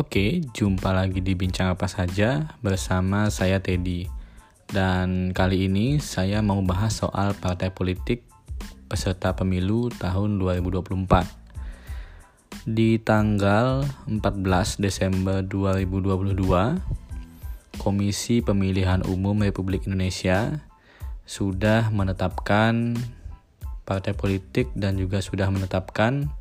Oke, jumpa lagi di Bincang Apa Saja bersama saya Teddy. Dan kali ini saya mau bahas soal partai politik peserta pemilu tahun 2024. Di tanggal 14 Desember 2022, Komisi Pemilihan Umum Republik Indonesia sudah menetapkan partai politik dan juga sudah menetapkan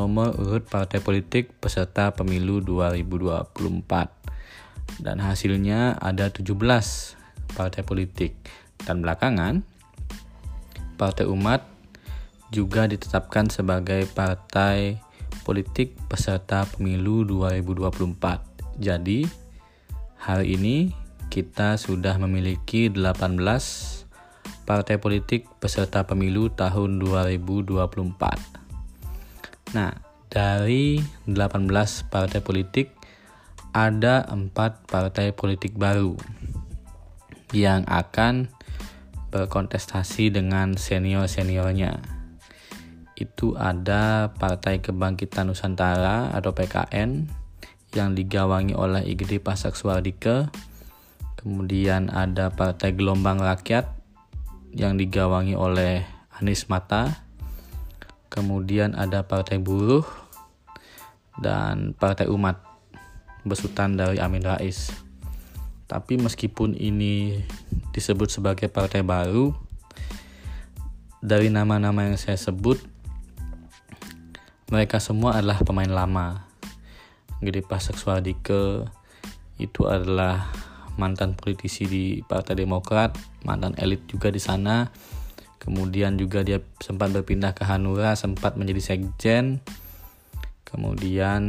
nomor urut partai politik peserta pemilu 2024 dan hasilnya ada 17 partai politik dan belakangan Partai Umat juga ditetapkan sebagai partai politik peserta pemilu 2024. Jadi hari ini kita sudah memiliki 18 partai politik peserta pemilu tahun 2024. Nah, dari 18 partai politik ada empat partai politik baru yang akan berkontestasi dengan senior-seniornya. Itu ada Partai Kebangkitan Nusantara atau PKN yang digawangi oleh Igede Pasak Suardike. Kemudian ada Partai Gelombang Rakyat yang digawangi oleh Anies Mata kemudian ada Partai Buruh dan Partai Umat besutan dari Amin Rais. Tapi meskipun ini disebut sebagai partai baru, dari nama-nama yang saya sebut, mereka semua adalah pemain lama. Gede Pasek Suardike itu adalah mantan politisi di Partai Demokrat, mantan elit juga di sana, kemudian juga dia sempat berpindah ke Hanura sempat menjadi sekjen. Kemudian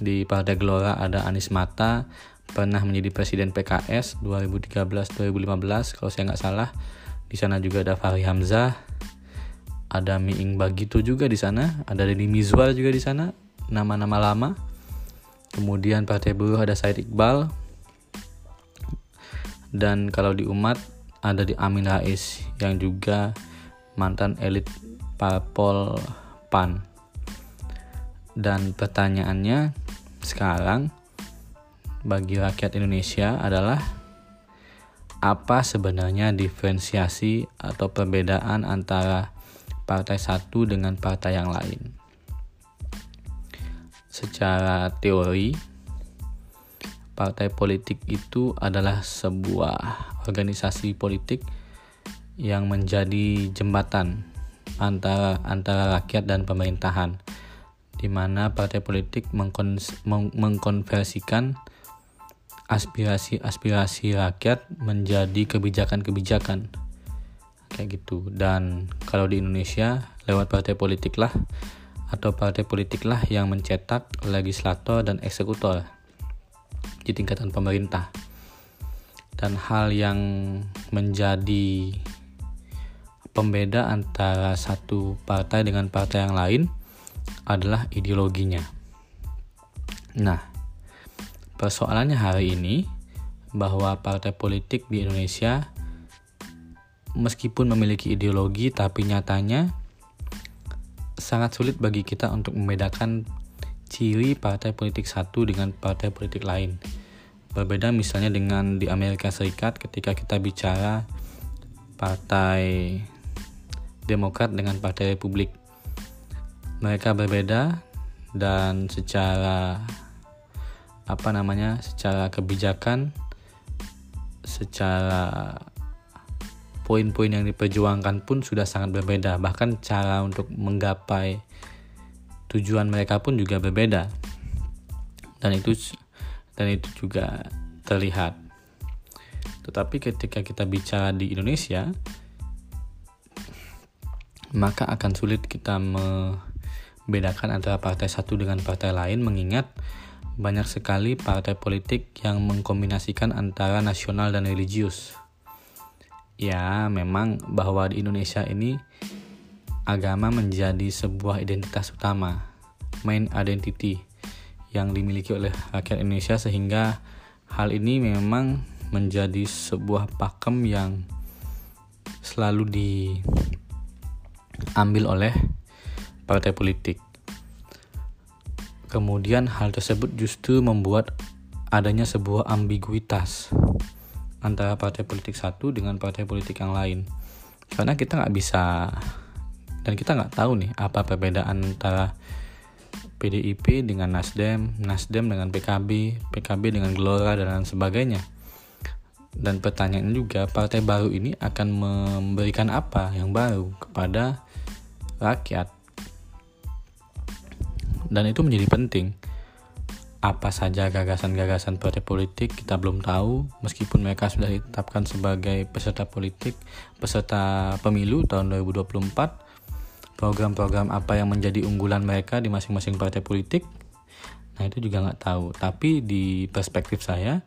di Partai Gelora ada Anies Mata pernah menjadi presiden PKS 2013-2015 kalau saya nggak salah. Di sana juga ada Fahri Hamzah ada Miing Bagito juga di sana ada Deddy Mizwar juga di sana nama-nama lama. Kemudian Partai Buruh ada Said Iqbal. Dan kalau di umat ada di Amin Rais yang juga mantan elit parpol PAN. Dan pertanyaannya sekarang bagi rakyat Indonesia adalah apa sebenarnya diferensiasi atau perbedaan antara partai satu dengan partai yang lain. Secara teori, partai politik itu adalah sebuah organisasi politik yang menjadi jembatan antara antara rakyat dan pemerintahan di mana partai politik mengkonversikan aspirasi-aspirasi rakyat menjadi kebijakan-kebijakan. Kayak gitu. Dan kalau di Indonesia lewat partai politik lah atau partai politik lah yang mencetak legislator dan eksekutor di tingkatan pemerintah. Dan hal yang menjadi pembeda antara satu partai dengan partai yang lain adalah ideologinya. Nah, persoalannya hari ini bahwa partai politik di Indonesia meskipun memiliki ideologi tapi nyatanya sangat sulit bagi kita untuk membedakan ciri partai politik satu dengan partai politik lain. Berbeda misalnya dengan di Amerika Serikat ketika kita bicara partai Demokrat dengan partai Republik. Mereka berbeda dan secara apa namanya? secara kebijakan secara poin-poin yang diperjuangkan pun sudah sangat berbeda bahkan cara untuk menggapai tujuan mereka pun juga berbeda dan itu dan itu juga terlihat tetapi ketika kita bicara di Indonesia maka akan sulit kita membedakan antara partai satu dengan partai lain mengingat banyak sekali partai politik yang mengkombinasikan antara nasional dan religius. Ya, memang bahwa di Indonesia ini agama menjadi sebuah identitas utama, main identity yang dimiliki oleh rakyat Indonesia sehingga hal ini memang menjadi sebuah pakem yang selalu diambil oleh partai politik. kemudian hal tersebut justru membuat adanya sebuah ambiguitas antara partai politik satu dengan partai politik yang lain karena kita nggak bisa dan kita nggak tahu nih apa perbedaan antara PDIP dengan Nasdem, Nasdem dengan PKB, PKB dengan Gelora dan lain sebagainya. Dan pertanyaan juga partai baru ini akan memberikan apa yang baru kepada rakyat. Dan itu menjadi penting. Apa saja gagasan-gagasan partai politik kita belum tahu meskipun mereka sudah ditetapkan sebagai peserta politik, peserta pemilu tahun 2024 program-program apa yang menjadi unggulan mereka di masing-masing partai politik? Nah itu juga nggak tahu. Tapi di perspektif saya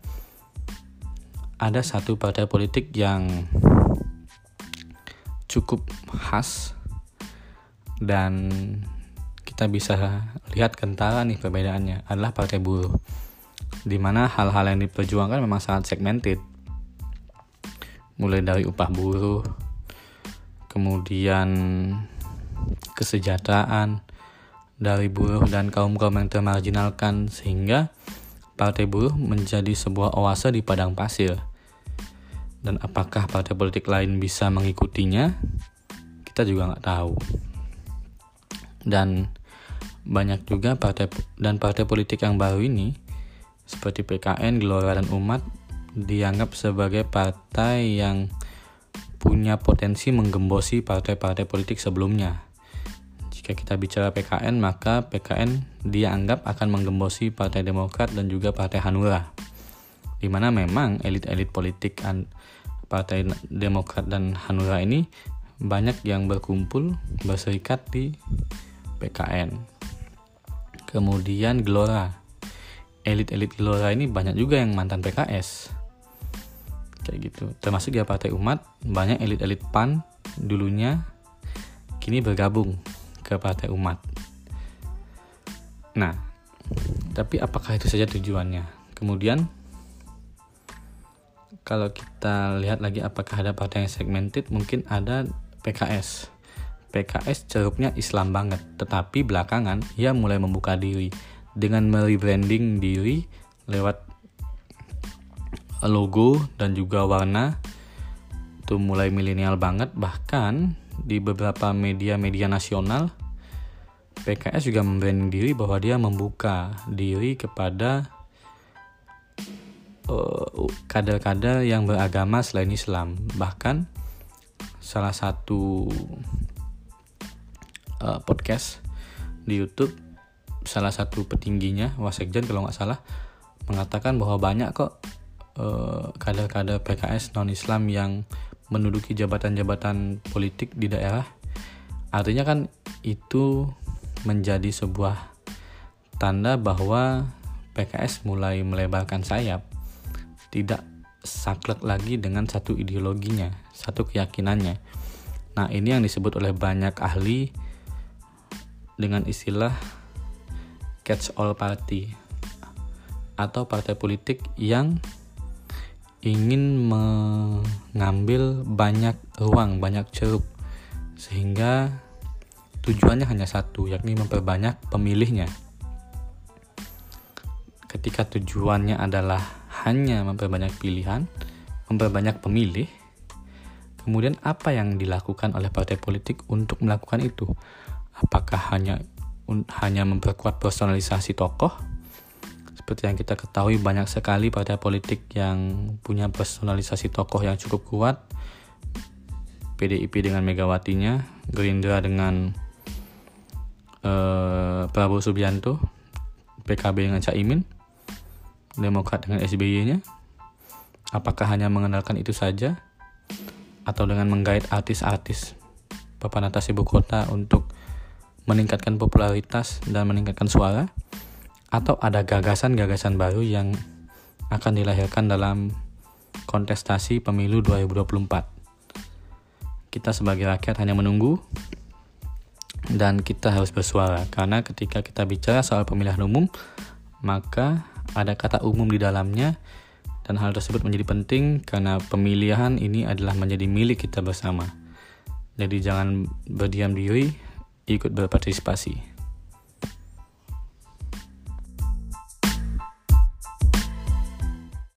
ada satu partai politik yang cukup khas dan kita bisa lihat kentara nih perbedaannya adalah partai buruh di mana hal-hal yang diperjuangkan memang sangat segmented. Mulai dari upah buruh kemudian kesejahteraan dari buruh dan kaum-kaum yang termarginalkan sehingga partai buruh menjadi sebuah oase di padang pasir. Dan apakah partai politik lain bisa mengikutinya? Kita juga nggak tahu. Dan banyak juga partai dan partai politik yang baru ini seperti PKN, Gelora dan Umat dianggap sebagai partai yang punya potensi menggembosi partai-partai politik sebelumnya jika kita bicara PKN, maka PKN dianggap akan menggembosi Partai Demokrat dan juga Partai Hanura. Di mana memang elit-elit politik Partai Demokrat dan Hanura ini banyak yang berkumpul berserikat di PKN. Kemudian Gelora. Elit-elit Gelora ini banyak juga yang mantan PKS. Kayak gitu. Termasuk di Partai Umat, banyak elit-elit PAN dulunya kini bergabung ke partai umat. Nah, tapi apakah itu saja tujuannya? Kemudian kalau kita lihat lagi apakah ada partai yang segmented, mungkin ada PKS. PKS ceruknya Islam banget, tetapi belakangan ia mulai membuka diri dengan merebranding diri lewat logo dan juga warna itu mulai milenial banget bahkan di beberapa media-media nasional PKS juga membranding diri bahwa dia membuka diri kepada uh, kader-kader uh, yang beragama selain Islam. Bahkan salah satu uh, podcast di YouTube salah satu petingginya Wasekjen kalau nggak salah mengatakan bahwa banyak kok uh, kader-kader PKS non Islam yang menduduki jabatan-jabatan politik di daerah. Artinya kan itu menjadi sebuah tanda bahwa PKS mulai melebarkan sayap, tidak saklek lagi dengan satu ideologinya, satu keyakinannya. Nah, ini yang disebut oleh banyak ahli dengan istilah catch all party atau partai politik yang ingin mengambil banyak ruang, banyak ceruk sehingga tujuannya hanya satu, yakni memperbanyak pemilihnya. Ketika tujuannya adalah hanya memperbanyak pilihan, memperbanyak pemilih, kemudian apa yang dilakukan oleh partai politik untuk melakukan itu? Apakah hanya hanya memperkuat personalisasi tokoh? Seperti yang kita ketahui banyak sekali partai politik yang punya personalisasi tokoh yang cukup kuat. PDIP dengan Megawatinya, Gerindra dengan uh, Prabowo Subianto, PKB dengan Caimin, Demokrat dengan SBY-nya. Apakah hanya mengandalkan itu saja atau dengan menggait artis-artis papan atas ibu kota untuk meningkatkan popularitas dan meningkatkan suara atau ada gagasan-gagasan baru yang akan dilahirkan dalam kontestasi pemilu 2024. Kita sebagai rakyat hanya menunggu dan kita harus bersuara karena ketika kita bicara soal pemilihan umum maka ada kata umum di dalamnya dan hal tersebut menjadi penting karena pemilihan ini adalah menjadi milik kita bersama. Jadi jangan berdiam diri, ikut berpartisipasi.